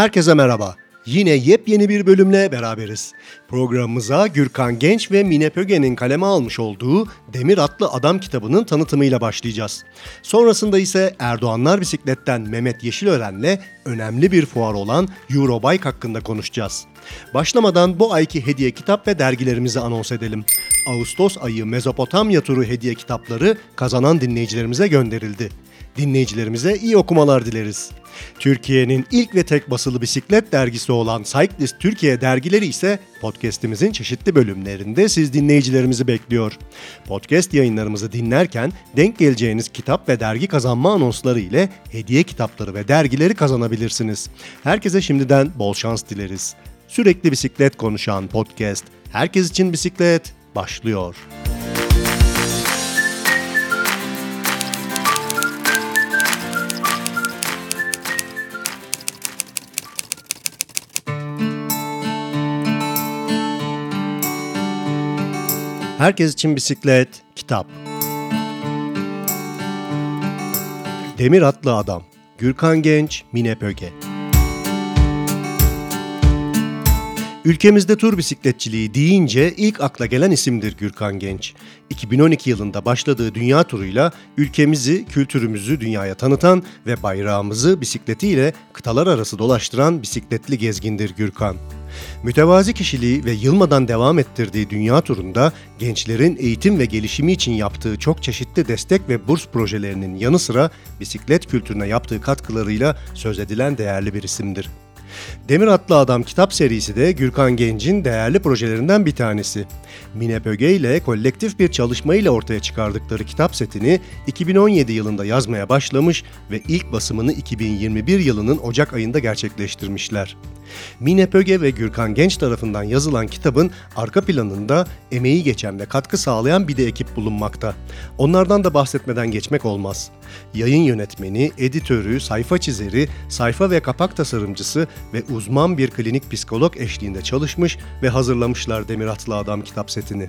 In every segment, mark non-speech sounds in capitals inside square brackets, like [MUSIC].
Herkese merhaba. Yine yepyeni bir bölümle beraberiz. Programımıza Gürkan Genç ve Mine Pöge'nin kaleme almış olduğu Demir Atlı Adam kitabının tanıtımıyla başlayacağız. Sonrasında ise Erdoğanlar Bisiklet'ten Mehmet Yeşilören'le önemli bir fuar olan Eurobike hakkında konuşacağız. Başlamadan bu ayki hediye kitap ve dergilerimizi anons edelim. Ağustos ayı Mezopotamya turu hediye kitapları kazanan dinleyicilerimize gönderildi. Dinleyicilerimize iyi okumalar dileriz. Türkiye'nin ilk ve tek basılı bisiklet dergisi olan Cyclist Türkiye dergileri ise podcast'imizin çeşitli bölümlerinde siz dinleyicilerimizi bekliyor. Podcast yayınlarımızı dinlerken denk geleceğiniz kitap ve dergi kazanma anonsları ile hediye kitapları ve dergileri kazanabilirsiniz. Herkese şimdiden bol şans dileriz. Sürekli bisiklet konuşan podcast Herkes için bisiklet başlıyor. Herkes için bisiklet, kitap. Demir Atlı Adam, Gürkan Genç, Mine Pöge. Ülkemizde tur bisikletçiliği deyince ilk akla gelen isimdir Gürkan Genç. 2012 yılında başladığı dünya turuyla ülkemizi, kültürümüzü dünyaya tanıtan ve bayrağımızı bisikletiyle kıtalar arası dolaştıran bisikletli gezgindir Gürkan. Mütevazi kişiliği ve yılmadan devam ettirdiği dünya turunda gençlerin eğitim ve gelişimi için yaptığı çok çeşitli destek ve burs projelerinin yanı sıra bisiklet kültürüne yaptığı katkılarıyla söz edilen değerli bir isimdir. Demir Atlı Adam kitap serisi de Gürkan Genç'in değerli projelerinden bir tanesi. Mine Pöge ile kolektif bir çalışma ile ortaya çıkardıkları kitap setini 2017 yılında yazmaya başlamış ve ilk basımını 2021 yılının Ocak ayında gerçekleştirmişler. Mine Pöge ve Gürkan Genç tarafından yazılan kitabın arka planında emeği geçen ve katkı sağlayan bir de ekip bulunmakta. Onlardan da bahsetmeden geçmek olmaz. Yayın yönetmeni, editörü, sayfa çizeri, sayfa ve kapak tasarımcısı ve uzman bir klinik psikolog eşliğinde çalışmış ve hazırlamışlar Demir Atlı Adam kitap setini.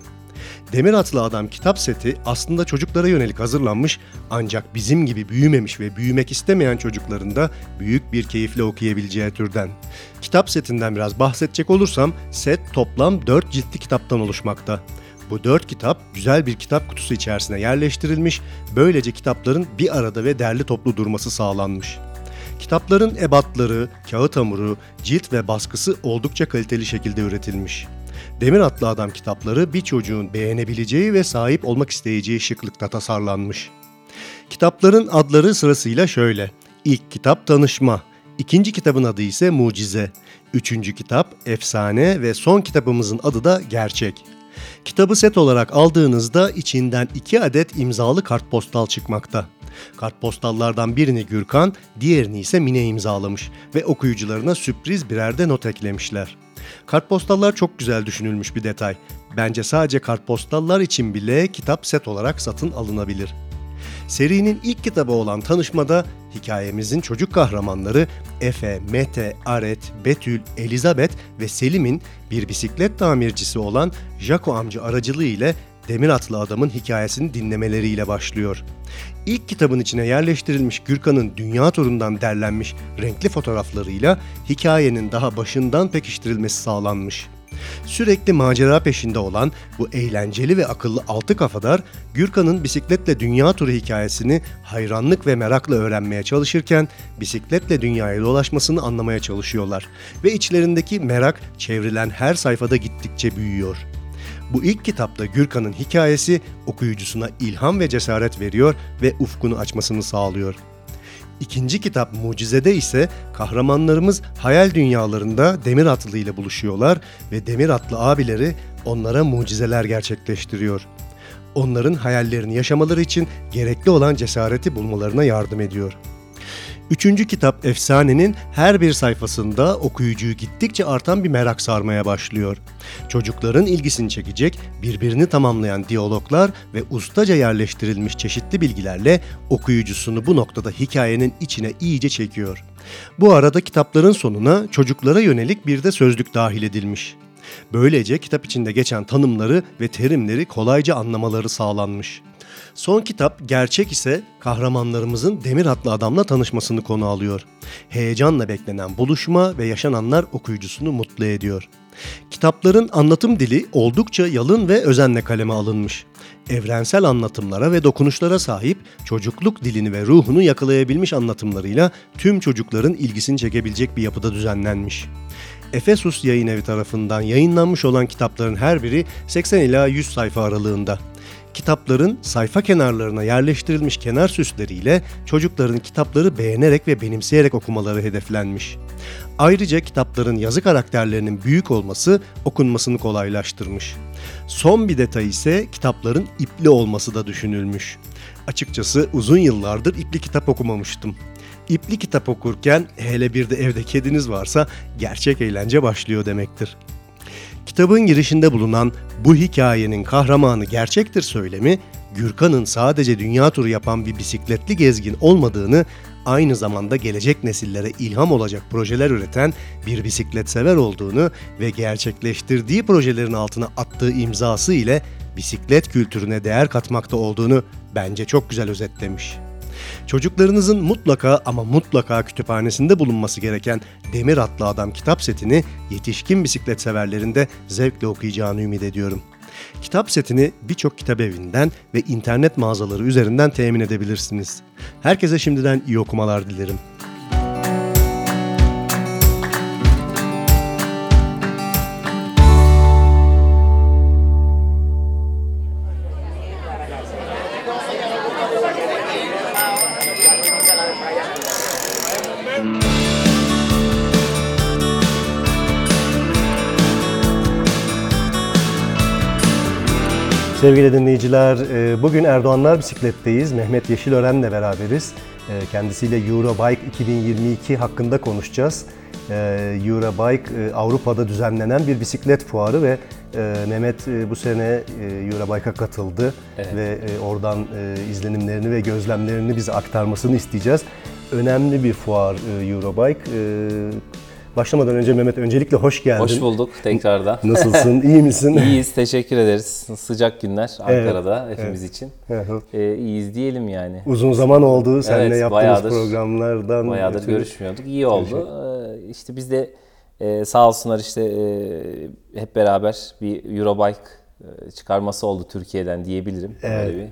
Demir Atlı Adam kitap seti aslında çocuklara yönelik hazırlanmış ancak bizim gibi büyümemiş ve büyümek istemeyen çocukların da büyük bir keyifle okuyabileceği türden. Kitap setinden biraz bahsedecek olursam set toplam 4 ciltli kitaptan oluşmakta. Bu dört kitap güzel bir kitap kutusu içerisine yerleştirilmiş, böylece kitapların bir arada ve derli toplu durması sağlanmış. Kitapların ebatları, kağıt hamuru, cilt ve baskısı oldukça kaliteli şekilde üretilmiş. Demir Atlı Adam kitapları bir çocuğun beğenebileceği ve sahip olmak isteyeceği şıklıkta tasarlanmış. Kitapların adları sırasıyla şöyle. İlk kitap Tanışma, ikinci kitabın adı ise Mucize, üçüncü kitap Efsane ve son kitabımızın adı da Gerçek. Kitabı set olarak aldığınızda içinden iki adet imzalı kartpostal çıkmakta. Kartpostallardan birini Gürkan, diğerini ise Mine imzalamış ve okuyucularına sürpriz birer de not eklemişler. Kartpostallar çok güzel düşünülmüş bir detay. Bence sadece kartpostallar için bile kitap set olarak satın alınabilir. Serinin ilk kitabı olan Tanışma'da hikayemizin çocuk kahramanları Efe, Mete, Aret, Betül, Elizabeth ve Selim'in bir bisiklet tamircisi olan Jaco amca aracılığı ile demir atlı adamın hikayesini dinlemeleriyle başlıyor. İlk kitabın içine yerleştirilmiş Gürkan'ın dünya turundan derlenmiş renkli fotoğraflarıyla hikayenin daha başından pekiştirilmesi sağlanmış. Sürekli macera peşinde olan bu eğlenceli ve akıllı altı kafadar Gürkan'ın bisikletle dünya turu hikayesini hayranlık ve merakla öğrenmeye çalışırken bisikletle dünyaya dolaşmasını anlamaya çalışıyorlar ve içlerindeki merak çevrilen her sayfada gittikçe büyüyor. Bu ilk kitapta Gürkan'ın hikayesi okuyucusuna ilham ve cesaret veriyor ve ufkunu açmasını sağlıyor. İkinci kitap Mucize'de ise kahramanlarımız hayal dünyalarında demir atlı ile buluşuyorlar ve demir atlı abileri onlara mucizeler gerçekleştiriyor. Onların hayallerini yaşamaları için gerekli olan cesareti bulmalarına yardım ediyor.'' Üçüncü kitap Efsane'nin her bir sayfasında okuyucuyu gittikçe artan bir merak sarmaya başlıyor. Çocukların ilgisini çekecek, birbirini tamamlayan diyaloglar ve ustaca yerleştirilmiş çeşitli bilgilerle okuyucusunu bu noktada hikayenin içine iyice çekiyor. Bu arada kitapların sonuna çocuklara yönelik bir de sözlük dahil edilmiş. Böylece kitap içinde geçen tanımları ve terimleri kolayca anlamaları sağlanmış. Son kitap gerçek ise kahramanlarımızın demir atlı adamla tanışmasını konu alıyor. Heyecanla beklenen buluşma ve yaşananlar okuyucusunu mutlu ediyor. Kitapların anlatım dili oldukça yalın ve özenle kaleme alınmış. Evrensel anlatımlara ve dokunuşlara sahip çocukluk dilini ve ruhunu yakalayabilmiş anlatımlarıyla tüm çocukların ilgisini çekebilecek bir yapıda düzenlenmiş. Efesus Yayın Evi tarafından yayınlanmış olan kitapların her biri 80 ila 100 sayfa aralığında. Kitapların sayfa kenarlarına yerleştirilmiş kenar süsleriyle çocukların kitapları beğenerek ve benimseyerek okumaları hedeflenmiş. Ayrıca kitapların yazı karakterlerinin büyük olması okunmasını kolaylaştırmış. Son bir detay ise kitapların ipli olması da düşünülmüş. Açıkçası uzun yıllardır ipli kitap okumamıştım. İpli kitap okurken hele bir de evde kediniz varsa gerçek eğlence başlıyor demektir. Kitabın girişinde bulunan bu hikayenin kahramanı gerçektir söylemi, Gürkan'ın sadece dünya turu yapan bir bisikletli gezgin olmadığını, aynı zamanda gelecek nesillere ilham olacak projeler üreten bir bisiklet sever olduğunu ve gerçekleştirdiği projelerin altına attığı imzası ile bisiklet kültürüne değer katmakta olduğunu bence çok güzel özetlemiş. Çocuklarınızın mutlaka ama mutlaka kütüphanesinde bulunması gereken Demir Atlı Adam kitap setini yetişkin bisiklet severlerinde zevkle okuyacağını ümit ediyorum. Kitap setini birçok kitap evinden ve internet mağazaları üzerinden temin edebilirsiniz. Herkese şimdiden iyi okumalar dilerim. Sevgili dinleyiciler, e, bugün Erdoğanlar Bisiklet'teyiz. Mehmet Yeşilören'le beraberiz. E, kendisiyle Eurobike 2022 hakkında konuşacağız. E, Eurobike Avrupa'da düzenlenen bir bisiklet fuarı ve Mehmet bu sene Eurobike'a katıldı evet. ve oradan izlenimlerini ve gözlemlerini bize aktarmasını isteyeceğiz. Önemli bir fuar Eurobike. Başlamadan önce Mehmet öncelikle hoş geldin. Hoş bulduk tekrardan. [LAUGHS] Nasılsın? İyi misin? İyiyiz. Teşekkür ederiz. Sıcak günler Ankara'da evet, hepimiz evet. için. Ee, iyiyiz diyelim yani. Uzun zaman oldu seninle evet, yaptığımız bayağıdır, programlardan. Bayağıdır ötürü. görüşmüyorduk. İyi oldu. Ee, işte biz de e, sağ olsunlar işte e, hep beraber bir Eurobike e, çıkarması oldu Türkiye'den diyebilirim. Evet. Böyle bir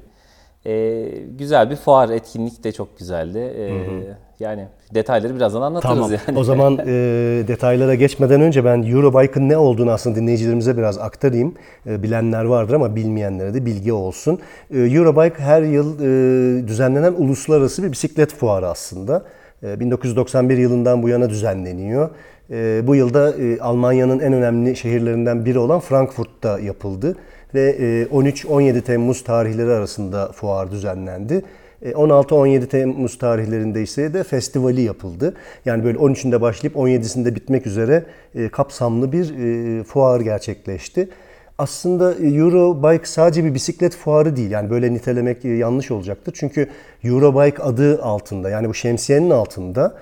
e, güzel bir fuar, etkinlik de çok güzeldi. E, hı hı. Yani detayları birazdan anlatırız tamam. yani. O zaman [LAUGHS] e, detaylara geçmeden önce ben Eurobike'ın ne olduğunu aslında dinleyicilerimize biraz aktarayım. E, bilenler vardır ama bilmeyenlere de bilgi olsun. E, Eurobike her yıl e, düzenlenen uluslararası bir bisiklet fuarı aslında. E, 1991 yılından bu yana düzenleniyor. E, bu yılda e, Almanya'nın en önemli şehirlerinden biri olan Frankfurt'ta yapıldı ve 13-17 e, Temmuz tarihleri arasında fuar düzenlendi. 16-17 e, Temmuz tarihlerinde ise de festivali yapıldı. Yani böyle 13'ünde başlayıp 17'sinde bitmek üzere e, kapsamlı bir fuar gerçekleşti. Aslında Eurobike sadece bir bisiklet fuarı değil. Yani böyle nitelemek yanlış olacaktır. Çünkü Eurobike adı altında yani bu şemsiyenin altında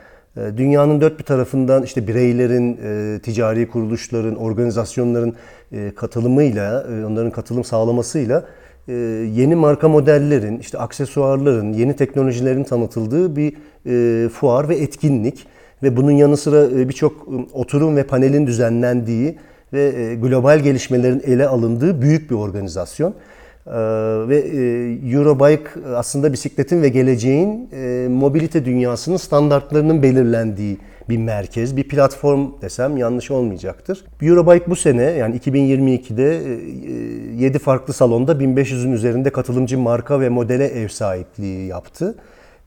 dünyanın dört bir tarafından işte bireylerin, ticari kuruluşların, organizasyonların e, katılımıyla, e, onların katılım sağlamasıyla e, yeni marka modellerin, işte aksesuarların, yeni teknolojilerin tanıtıldığı bir fuar ve etkinlik ve bunun yanı sıra birçok oturum ve panelin düzenlendiği ve global gelişmelerin ele alındığı büyük bir organizasyon. Ve Eurobike aslında bisikletin ve geleceğin mobilite dünyasının standartlarının belirlendiği bir merkez, bir platform desem yanlış olmayacaktır. Eurobike bu sene yani 2022'de 7 e, farklı salonda 1500'ün üzerinde katılımcı marka ve modele ev sahipliği yaptı.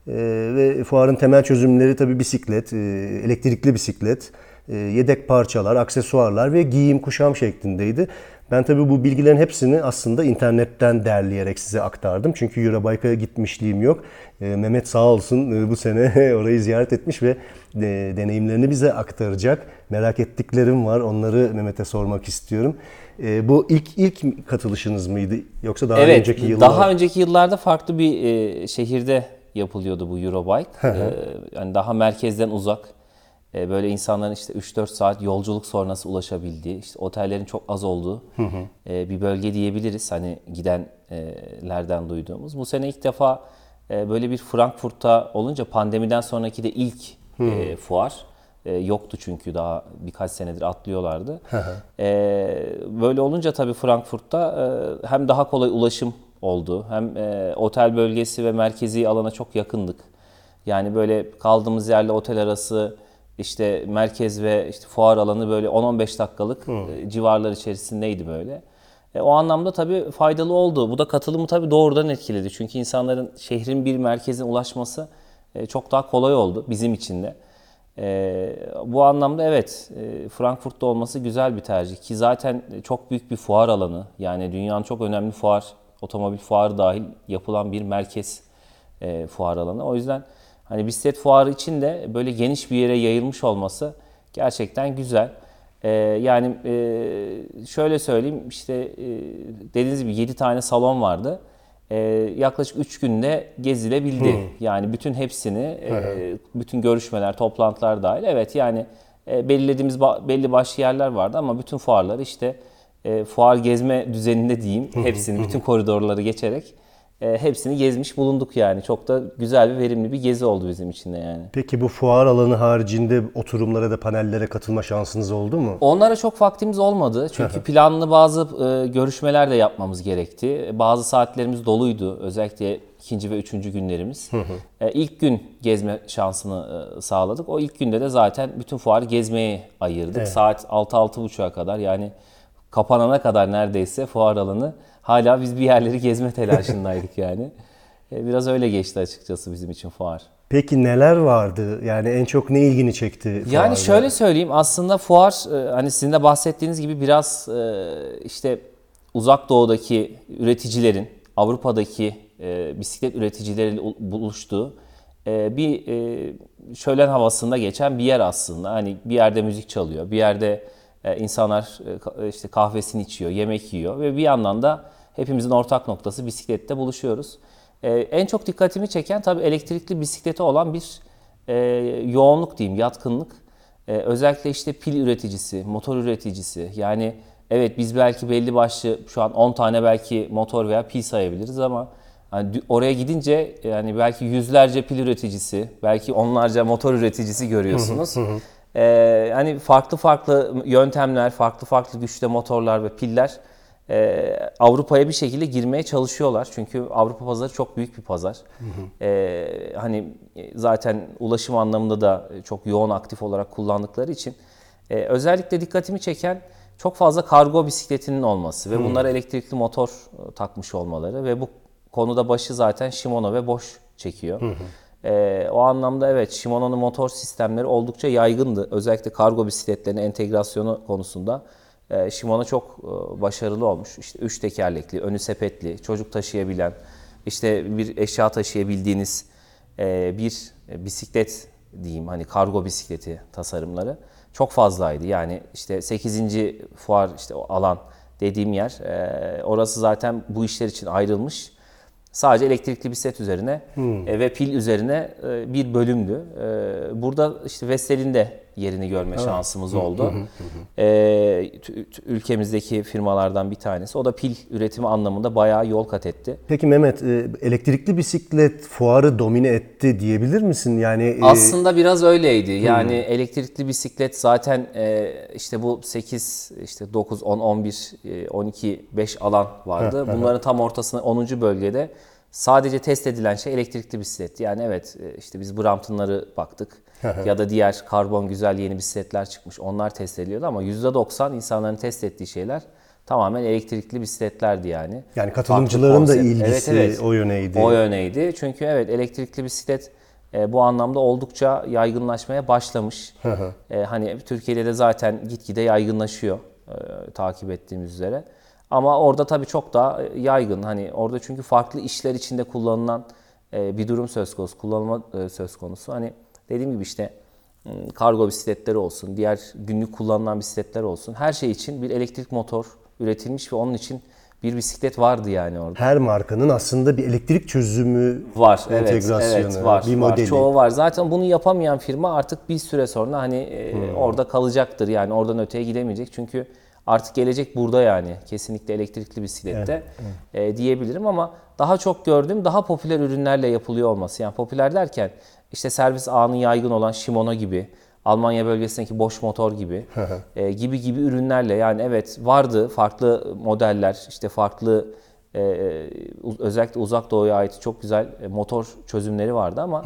E, ve fuarın temel çözümleri tabii bisiklet, e, elektrikli bisiklet, yedek parçalar, aksesuarlar ve giyim kuşam şeklindeydi. Ben tabii bu bilgilerin hepsini aslında internetten derleyerek size aktardım. Çünkü Eurobike'a gitmişliğim yok. E, Mehmet sağ olsun e, bu sene [LAUGHS] orayı ziyaret etmiş ve e, deneyimlerini bize aktaracak. Merak ettiklerim var. Onları Mehmet'e sormak istiyorum. E, bu ilk ilk katılışınız mıydı yoksa daha evet, önceki yıllar? daha önceki yıllarda farklı bir e, şehirde yapılıyordu bu Eurobike. e, yani daha merkezden uzak E, böyle insanların işte 3-4 saat yolculuk sonrası ulaşabildiği, işte otellerin çok az olduğu e, bir bölge diyebiliriz. Hani gidenlerden duyduğumuz. Bu sene ilk defa e, böyle bir Frankfurt'ta olunca pandemiden sonraki de ilk e, fuar. E, yoktu çünkü daha birkaç senedir atlıyorlardı. E, böyle olunca tabii Frankfurt'ta e, hem daha kolay ulaşım oldu. Hem e, otel bölgesi ve merkezi alana çok yakındık. Yani böyle kaldığımız yerle otel arası işte merkez ve işte fuar alanı böyle 10-15 dakikalık e, civarlar içerisindeydi böyle. E, o anlamda tabii faydalı oldu. Bu da katılımı tabii doğrudan etkiledi. Çünkü insanların şehrin bir merkezine ulaşması e, çok daha kolay oldu bizim için de. E, bu anlamda evet e, Frankfurt'ta olması güzel bir tercih ki zaten çok büyük bir fuar alanı. Yani dünyanın çok önemli fuar, otomobil fuarı dahil yapılan bir merkez e, fuar alanı. O yüzden hani bisiklet fuarı için de böyle geniş bir yere yayılmış olması gerçekten güzel. E, yani e, şöyle söyleyeyim işte e, dediğiniz gibi 7 tane salon vardı. E, yaklaşık 3 günde gezilebildi. Yani bütün hepsini, e, bütün görüşmeler, toplantılar dahil. Evet yani e, belirlediğimiz ba- belli başlı yerler vardı ama bütün fuarlar işte e, fuar gezme düzeninde diyeyim. Hepsini, bütün koridorları geçerek e, hepsini gezmiş bulunduk yani. Çok da güzel ve verimli bir gezi oldu bizim için de yani. Peki bu fuar alanı haricinde oturumlara da panellere katılma şansınız oldu mu? Onlara çok vaktimiz olmadı. Çünkü planlı bazı e, görüşmeler de yapmamız gerekti. Bazı saatlerimiz doluydu. Özellikle ikinci ve üçüncü günlerimiz. E, ilk gün gezme şansını e, sağladık. O ilk günde de zaten bütün fuarı gezmeye ayırdık. Saat 6-6.30'a kadar yani kapanana kadar neredeyse fuar alanı hala biz bir yerleri gezme telaşındaydık yani. E, Biraz öyle geçti açıkçası bizim için fuar. Peki neler vardı? Yani en çok ne ilgini çekti? Yani fuarda? şöyle söyleyeyim aslında fuar e, hani sizin de bahsettiğiniz gibi biraz e, işte uzak doğudaki üreticilerin Avrupa'daki bisiklet üreticileriyle buluştuğu bir şölen havasında geçen bir yer aslında. Hani bir yerde müzik çalıyor, bir yerde e, insanlar e, ka- işte kahvesini içiyor, yemek yiyor ve bir yandan da hepimizin ortak noktası bisiklette buluşuyoruz. E, en çok dikkatimi çeken tabii elektrikli bisiklete olan bir e, yoğunluk diyeyim, yatkınlık. E, özellikle işte pil üreticisi, motor üreticisi. Yani evet biz belki belli başlı şu an 10 tane belki motor veya pil sayabiliriz ama dü- oraya gidince yani belki yüzlerce pil üreticisi, belki onlarca motor üreticisi görüyorsunuz. E, hani farklı farklı yöntemler, farklı farklı güçte motorlar ve piller e, Avrupa'ya bir şekilde girmeye çalışıyorlar. Çünkü Avrupa pazarı çok büyük bir pazar. E, hani e, zaten ulaşım anlamında da çok yoğun aktif olarak kullandıkları için e, özellikle dikkatimi çeken çok fazla kargo bisikletinin olması ve bunlara elektrikli motor e, takmış olmaları ve bu konuda başı zaten Shimano ve Bosch çekiyor. E, o anlamda evet Shimano'nun motor sistemleri oldukça yaygındı. Özellikle kargo bisikletlerinin entegrasyonu konusunda e, Shimano çok e, başarılı olmuş. İşte üç tekerlekli, önü sepetli, çocuk taşıyabilen, işte bir eşya taşıyabildiğiniz e, bir bisiklet diyeyim hani kargo bisikleti tasarımları çok fazlaydı. Yani işte 8. fuar işte alan dediğim yer e, orası zaten bu işler için ayrılmış. Sadece elektrikli bisiklet üzerine e, ve pil üzerine e, bir bölümdü. E, burada işte Vestel'in de yerini görme şansımız oldu. E, t- ülkemizdeki firmalardan bir tanesi. O da pil üretimi anlamında bayağı yol kat etti. Peki Mehmet, e, elektrikli bisiklet fuarı domine etti diyebilir misin? Yani e, Aslında biraz öyleydi. Yani elektrikli bisiklet zaten e, işte bu 8, işte 9, 10, 11, e, 12, 5 alan vardı. Bunların tam ortasında 10. bölgede sadece test edilen şey elektrikli bisiklet. Yani evet işte biz Brampton'ları baktık. Ya da diğer karbon güzel yeni bisikletler çıkmış. Onlar test ediliyordu ama %90 insanların test ettiği şeyler tamamen elektrikli bisikletlerdi yani. Yani katılımcıların da ilgisi o yöneydi. O yöneydi. Çünkü evet elektrikli bisiklet e, bu anlamda oldukça yaygınlaşmaya başlamış. E, hani Türkiye'de de zaten gitgide yaygınlaşıyor e, takip ettiğimiz üzere. Ama orada tabii çok daha e, yaygın. Hani orada çünkü farklı işler içinde kullanılan e, bir durum söz konusu, kullanılma e, söz konusu. Hani dediğim gibi işte m, kargo bisikletleri olsun, diğer günlük kullanılan bisikletler olsun. Her şey için bir elektrik motor üretilmiş ve onun için bir bisiklet vardı yani orada. Her markanın aslında bir elektrik çözümü Var, evet, entegrasyonu, evet, var, bir var. modeli. Çoğu var. Zaten bunu yapamayan firma artık bir süre sonra hani e, Hmm. orada kalacaktır. Yani oradan öteye gidemeyecek. Çünkü artık gelecek burada yani. Kesinlikle elektrikli bisiklette e, diyebilirim ama daha çok gördüğüm daha popüler ürünlerle yapılıyor olması. Yani popüler derken işte servis ağının yaygın olan Shimano gibi, Almanya bölgesindeki Bosch motor gibi e, gibi gibi ürünlerle yani evet vardı farklı modeller işte farklı e, uz- özellikle uzak doğuya ait çok güzel e, motor çözümleri vardı ama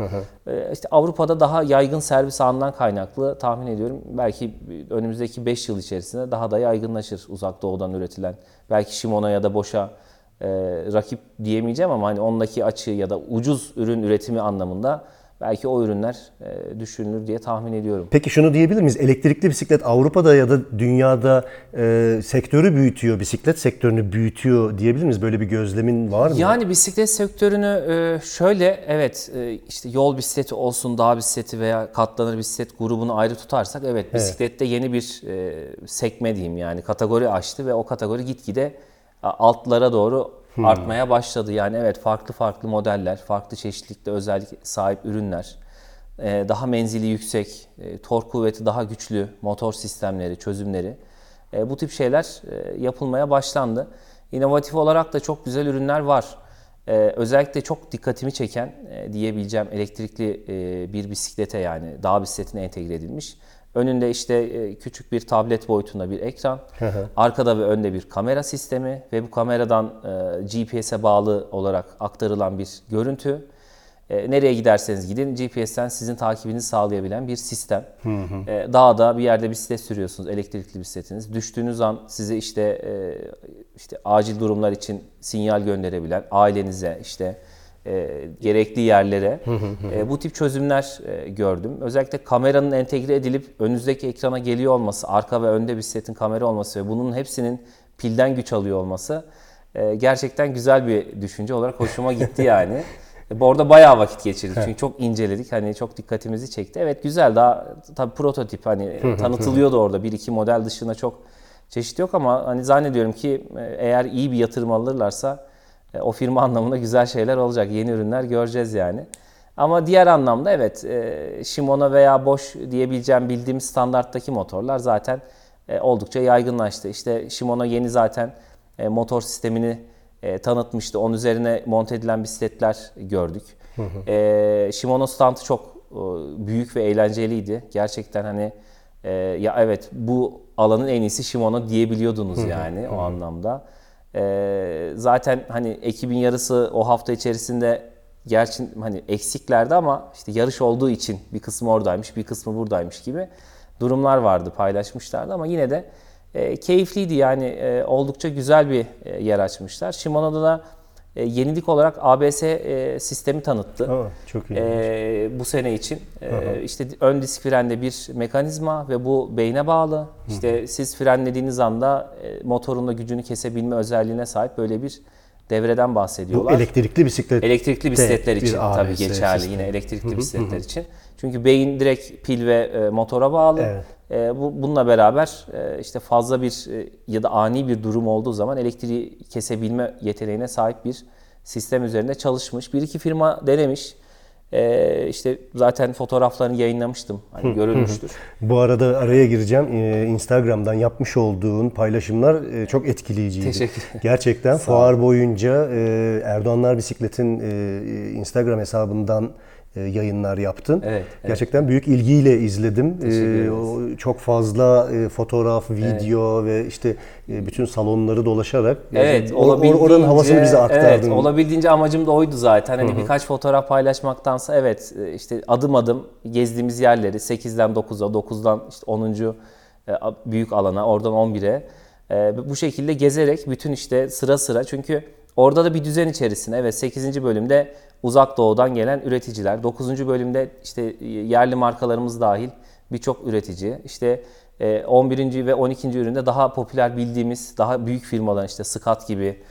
e, işte Avrupa'da daha yaygın servis ağından kaynaklı tahmin ediyorum. Belki önümüzdeki 5 yıl içerisinde daha da yaygınlaşır uzak doğudan üretilen. Belki Shimano ya da Bosch'a e, rakip diyemeyeceğim ama hani ondaki açığı ya da ucuz ürün üretimi anlamında belki o ürünler e, düşünülür diye tahmin ediyorum. Peki şunu diyebilir miyiz? Elektrikli bisiklet Avrupa'da ya da dünyada e, sektörü büyütüyor, bisiklet sektörünü büyütüyor diyebilir miyiz? Böyle bir gözlemin var mı? Yani bisiklet sektörünü e, şöyle evet e, işte yol bisikleti olsun, dağ bisikleti veya katlanır bisiklet grubunu ayrı tutarsak evet bisiklette yeni bir e, sekme diyeyim yani kategori açtı ve o kategori gitgide altlara doğru artmaya başladı. Yani evet farklı farklı modeller, farklı çeşitlilikte özellik sahip ürünler, e, daha menzili yüksek, e, tork kuvveti daha güçlü motor sistemleri, çözümleri e, bu tip şeyler e, yapılmaya başlandı. İnovatif olarak da çok güzel ürünler var. E, özellikle çok dikkatimi çeken e, diyebileceğim elektrikli e, bir bisiklete yani dağ bisikletine entegre edilmiş. Önünde işte e, küçük bir tablet boyutunda bir ekran, arkada ve önde bir kamera sistemi ve bu kameradan e, GPS'e bağlı olarak aktarılan bir görüntü. E, nereye giderseniz gidin GPS'ten sizin takibinizi sağlayabilen bir sistem. Dağda bir yerde bisiklet sürüyorsunuz, elektrikli bisikletiniz. Düştüğünüz an size işte işte acil durumlar için sinyal gönderebilen ailenize işte e, gerekli yerlere. E, bu tip çözümler e, gördüm. Özellikle kameranın entegre edilip önünüzdeki ekrana geliyor olması, arka ve önde bisikletin kamera olması ve bunun hepsinin pilden güç alıyor olması e, gerçekten güzel bir düşünce olarak hoşuma gitti [LAUGHS] yani. E, Bu arada bayağı vakit geçirdik çünkü çok inceledik. Hani çok dikkatimizi çekti. Evet güzel. Daha tabii prototip hani tanıtılıyordu orada. Bir iki model dışında çok çeşit yok ama hani zannediyorum ki e, eğer iyi bir yatırım alırlarsa e, o firma anlamında güzel şeyler olacak. Yeni ürünler göreceğiz yani. Ama diğer anlamda evet e, Shimano veya Bosch diyebileceğim bildiğimiz standarttaki motorlar zaten e, oldukça yaygınlaştı. İşte Shimano yeni zaten e, motor sistemini e, tanıtmıştı. Onun üzerine monte edilen bisikletler gördük. E, Shimano standı çok e, büyük ve eğlenceliydi. Gerçekten hani e, ya evet bu alanın en iyisi Shimano diyebiliyordunuz yani o anlamda. E, zaten hani ekibin yarısı o hafta içerisinde gerçi hani eksiklerdi ama işte yarış olduğu için bir kısmı oradaymış, bir kısmı buradaymış gibi durumlar vardı paylaşmışlardı ama yine de e, keyifliydi yani e, oldukça güzel bir e, yer açmışlar. Shimano'da da e, yenilik olarak ABS e, sistemi tanıttı. Aa, çok iyi. E, bu sene için e, işte ön disk frende bir mekanizma ve bu beyne bağlı. İşte siz frenlediğiniz anda e, motorun da gücünü kesebilme özelliğine sahip böyle bir devreden Bu bahsediyorlar. elektrikli bisiklet. Elektrikli bisikletler için ABS tabii geçerli sistemi. yine elektrikli bisikletler için. Çünkü beyin direkt pil ve e, motora bağlı. Evet. E, bu, bununla beraber e, işte fazla bir e, ya da ani bir durum olduğu zaman elektriği kesebilme yeteneğine sahip bir sistem üzerinde çalışmış. Bir iki firma denemiş. E, işte zaten fotoğraflarını yayınlamıştım. Hani görülmüştür. Bu arada araya gireceğim. Ee, Instagram'dan yapmış olduğun paylaşımlar e, çok etkileyiciydi. Teşekkür ederim. Gerçekten [LAUGHS] fuar boyunca e, Erdoğanlar Bisiklet'in e, Instagram hesabından e, yayınlar yaptın. Evet, evet. Gerçekten büyük ilgiyle izledim. Ee, o çok fazla e, fotoğraf, video ve işte e, bütün salonları dolaşarak Evet, olabildiğince oranın havasını bize aktardın. Evet, olabildiğince amacım da oydu zaten. Hani birkaç fotoğraf paylaşmaktansa evet e, işte adım adım gezdiğimiz yerleri 8'den 9'a, 9'dan işte 10. e, a- büyük alana, oradan 11'e e, bu şekilde gezerek bütün işte sıra sıra çünkü orada da bir düzen içerisinde evet 8. bölümde uzak doğudan gelen üreticiler, 9. bölümde işte e, yerli markalarımız dahil birçok üretici. İşte e, 11. ve 12. üründe daha popüler bildiğimiz daha büyük firmalar işte Scott gibi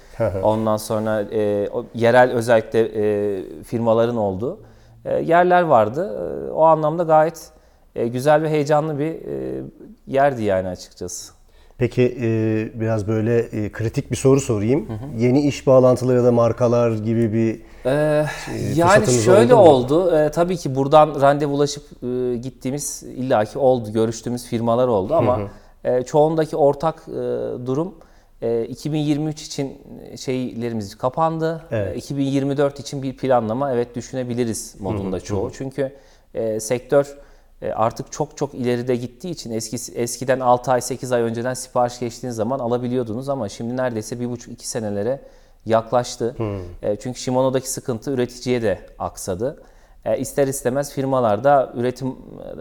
ondan sonra e, yerel özellikle e, firmaların olduğu e, yerler vardı. E, o anlamda gayet e, güzel ve heyecanlı bir e, yerdi yani açıkçası. Peki e, biraz böyle e, kritik bir soru sorayım. Yeni iş bağlantıları ya da markalar gibi bir Ee, Ee, yani şöyle oldu oldu. Ee, tabii ki buradan randevulaşıp e, gittiğimiz illaki oldu. Görüştüğümüz firmalar oldu ama e, çoğundaki ortak e, durum e, 2023 için şeylerimiz kapandı. Evet. E, 2024 için bir planlama evet düşünebiliriz modunda çoğu. Çünkü e, sektör e, artık çok çok ileride gittiği için eski eskiden 6 ay 8 ay önceden sipariş geçtiğiniz zaman alabiliyordunuz ama şimdi neredeyse 1,5-2 senelere yaklaştı. E, çünkü Shimano'daki sıkıntı üreticiye de aksadı. E, ister istemez firmalar da üretim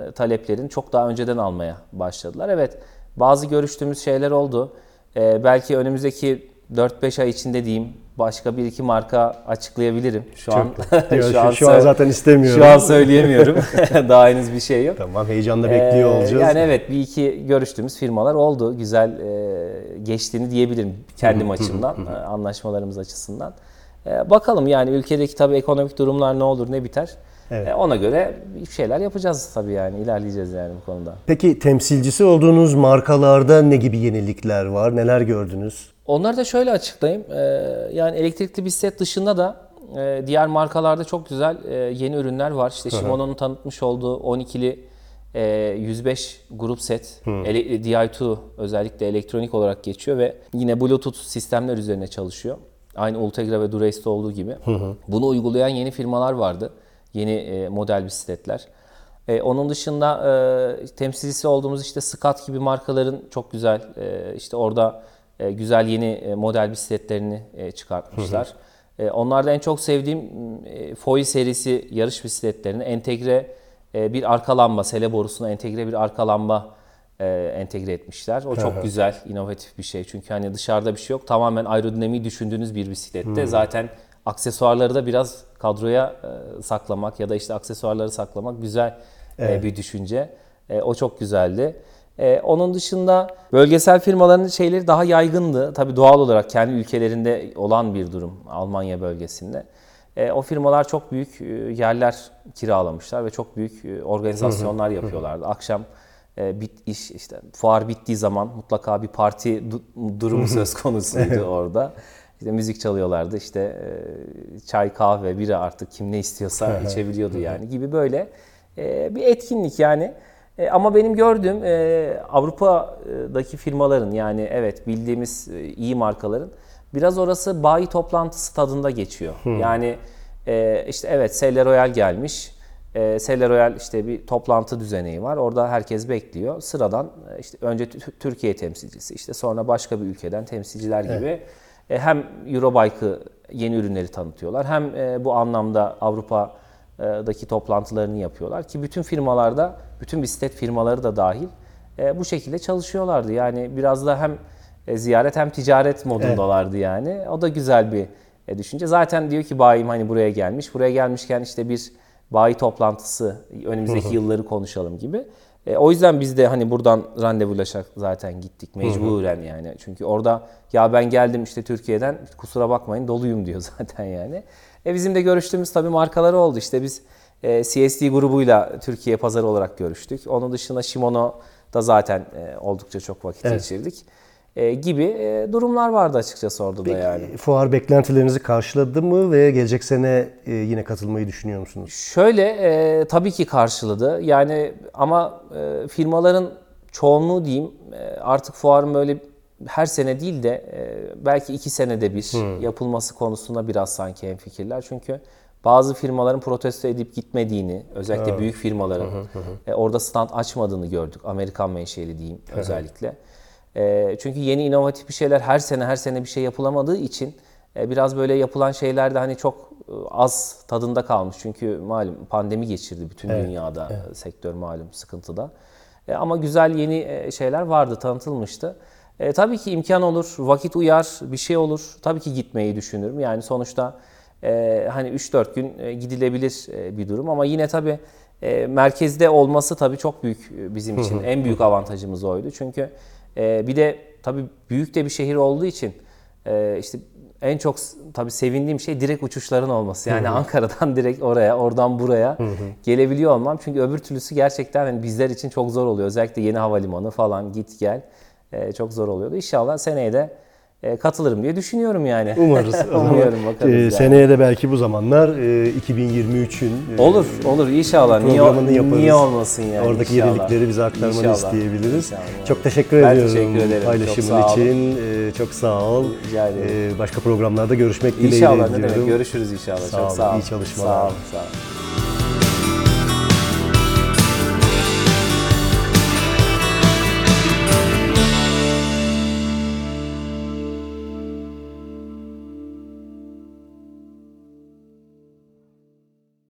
e, taleplerini çok daha önceden almaya başladılar. Evet bazı görüştüğümüz şeyler oldu. E, belki önümüzdeki 4-5 ay içinde diyeyim başka bir iki marka açıklayabilirim. Şu an Diyor, [LAUGHS] şu, şu an zaten istemiyorum. şu an söyleyemiyorum. [LAUGHS] [LAUGHS] Daha henüz bir şey yok. Tamam heyecanla bekliyor Ee, olacağız. Yani evet bir iki görüştüğümüz firmalar oldu. Güzel e, geçtiğini diyebilirim kendim açımdan, e, anlaşmalarımız açısından. E, bakalım yani ülkedeki tabii ekonomik durumlar ne olur ne biter. Evet. E, ona göre bir şeyler yapacağız tabii yani ilerleyeceğiz yani bu konuda. Peki temsilcisi olduğunuz markalarda ne gibi yenilikler var? Neler gördünüz? Onları da şöyle açıklayayım. Ee, yani elektrikli bisiklet dışında da e, diğer markalarda çok güzel e, yeni ürünler var. İşte Shimano'nun tanıtmış olduğu 12'li e, 105 grup set ele- DI2 özellikle elektronik olarak geçiyor ve yine Bluetooth sistemler üzerine çalışıyor. Aynı Ultegra ve Durace'de olduğu gibi. Bunu uygulayan yeni firmalar vardı. Yeni e, model bisikletler. E, onun dışında e, temsilcisi olduğumuz işte Scott gibi markaların çok güzel e, işte orada e, güzel yeni e, model bisikletlerini e, çıkartmışlar. E, onlarda en çok sevdiğim e, Foil serisi yarış bisikletlerini entegre e, bir arka lamba, sele borusuna entegre bir arka lamba e, entegre etmişler. O çok güzel, inovatif bir şey. Çünkü hani dışarıda bir şey yok. Tamamen aerodinamiği düşündüğünüz bir bisiklette. Zaten aksesuarları da biraz kadroya e, saklamak ya da işte aksesuarları saklamak güzel e, bir düşünce. E, o çok güzeldi. E, onun dışında bölgesel firmaların şeyleri daha yaygındı. Tabii doğal olarak kendi ülkelerinde olan bir durum Almanya bölgesinde. E, o firmalar çok büyük e, yerler kiralamışlar ve çok büyük e, organizasyonlar yapıyorlardı. Akşam e, bit iş işte fuar bittiği zaman mutlaka bir parti du- durumu söz konusuydu orada. İşte müzik çalıyorlardı. İşte e, çay, kahve, bira artık kim ne istiyorsa içebiliyordu yani gibi böyle e, bir etkinlik yani. E, ama benim gördüğüm e, Avrupa'daki firmaların yani evet bildiğimiz e, iyi markaların biraz orası bayi toplantısı tadında geçiyor. Yani e, işte evet Selle Royal gelmiş. E, Selle Royal işte bir toplantı düzeneği var. Orada herkes bekliyor. Sıradan e, işte önce Tü- Türkiye temsilcisi işte sonra başka bir ülkeden temsilciler gibi e, hem Eurobike'ı yeni ürünleri tanıtıyorlar hem e, bu anlamda Avrupa'daki toplantılarını yapıyorlar ki bütün firmalarda, bütün bisiklet firmaları da dahil e, bu şekilde çalışıyorlardı. Yani biraz da hem e, ziyaret hem ticaret modundalardı yani. O da güzel bir e, düşünce. Zaten diyor ki bayim hani buraya gelmiş. Buraya gelmişken işte bir bayi toplantısı önümüzdeki yılları konuşalım gibi. E, o yüzden biz de hani buradan randevulaşarak zaten gittik mecburen yani. Çünkü orada ya ben geldim işte Türkiye'den kusura bakmayın doluyum diyor [LAUGHS] zaten yani. E bizim de görüştüğümüz tabii markaları oldu. İşte biz e, CSD grubuyla Türkiye pazarı olarak görüştük. Onun dışında Shimano da zaten e, oldukça çok vakit geçirdik. E, gibi e, durumlar vardı açıkçası orada da yani. Fuar beklentilerinizi karşıladı mı ve gelecek sene e, yine katılmayı düşünüyor musunuz? Şöyle e, tabii ki karşıladı. Yani ama e, firmaların çoğunluğu diyeyim e, artık fuarın böyle her sene değil de e, belki iki senede bir yapılması konusunda biraz sanki hemfikirler. Çünkü bazı firmaların protesto edip gitmediğini, özellikle büyük firmaların e, orada stand açmadığını gördük. Amerikan menşeli diyeyim özellikle. E, çünkü yeni inovatif bir şeyler her sene her sene bir şey yapılamadığı için e, biraz böyle yapılan şeyler de hani çok az tadında kalmış. Çünkü malum pandemi geçirdi bütün dünyada e, sektör malum sıkıntıda. E, ama güzel yeni şeyler vardı, tanıtılmıştı. E, tabii ki imkan olur, vakit uyar, bir şey olur. Tabii ki gitmeyi düşünürüm. Yani sonuçta e, hani 3-4 gün e, gidilebilir e, bir durum ama yine tabii e, merkezde olması tabii çok büyük e, bizim için. En büyük avantajımız oydu. Çünkü e, bir de tabii büyük de bir şehir olduğu için e, işte en çok tabii sevindiğim şey direkt uçuşların olması. Yani Ankara'dan [LAUGHS] direkt oraya, oradan buraya gelebiliyor olmam. Çünkü öbür türlüsü gerçekten hani bizler için çok zor oluyor. Özellikle yeni havalimanı falan git gel. E, çok zor oluyordu. İnşallah seneye de e, katılırım diye düşünüyorum yani. Umarız. [LAUGHS] Umuyorum bakalım. Ee, yani. Seneye de belki bu zamanlar e, 2023'ün e, Olur, olur inşallah. Niye, programını yaparız. niye olmasın yani? Oradaki inşallah. yenilikleri bize aktarmanı İnşallah. isteyebiliriz. İnşallah. Çok teşekkür Ben ediyorum teşekkür ederim. Çok paylaşımın olun. için. Ee, çok sağ ol. Rica ederim. Ee, başka programlarda görüşmek dileğiyle İnşallah ne demek. Görüşürüz inşallah. Sağ Çok sağ olun. iyi çalışmalar. Sağ olun. Sağ olun.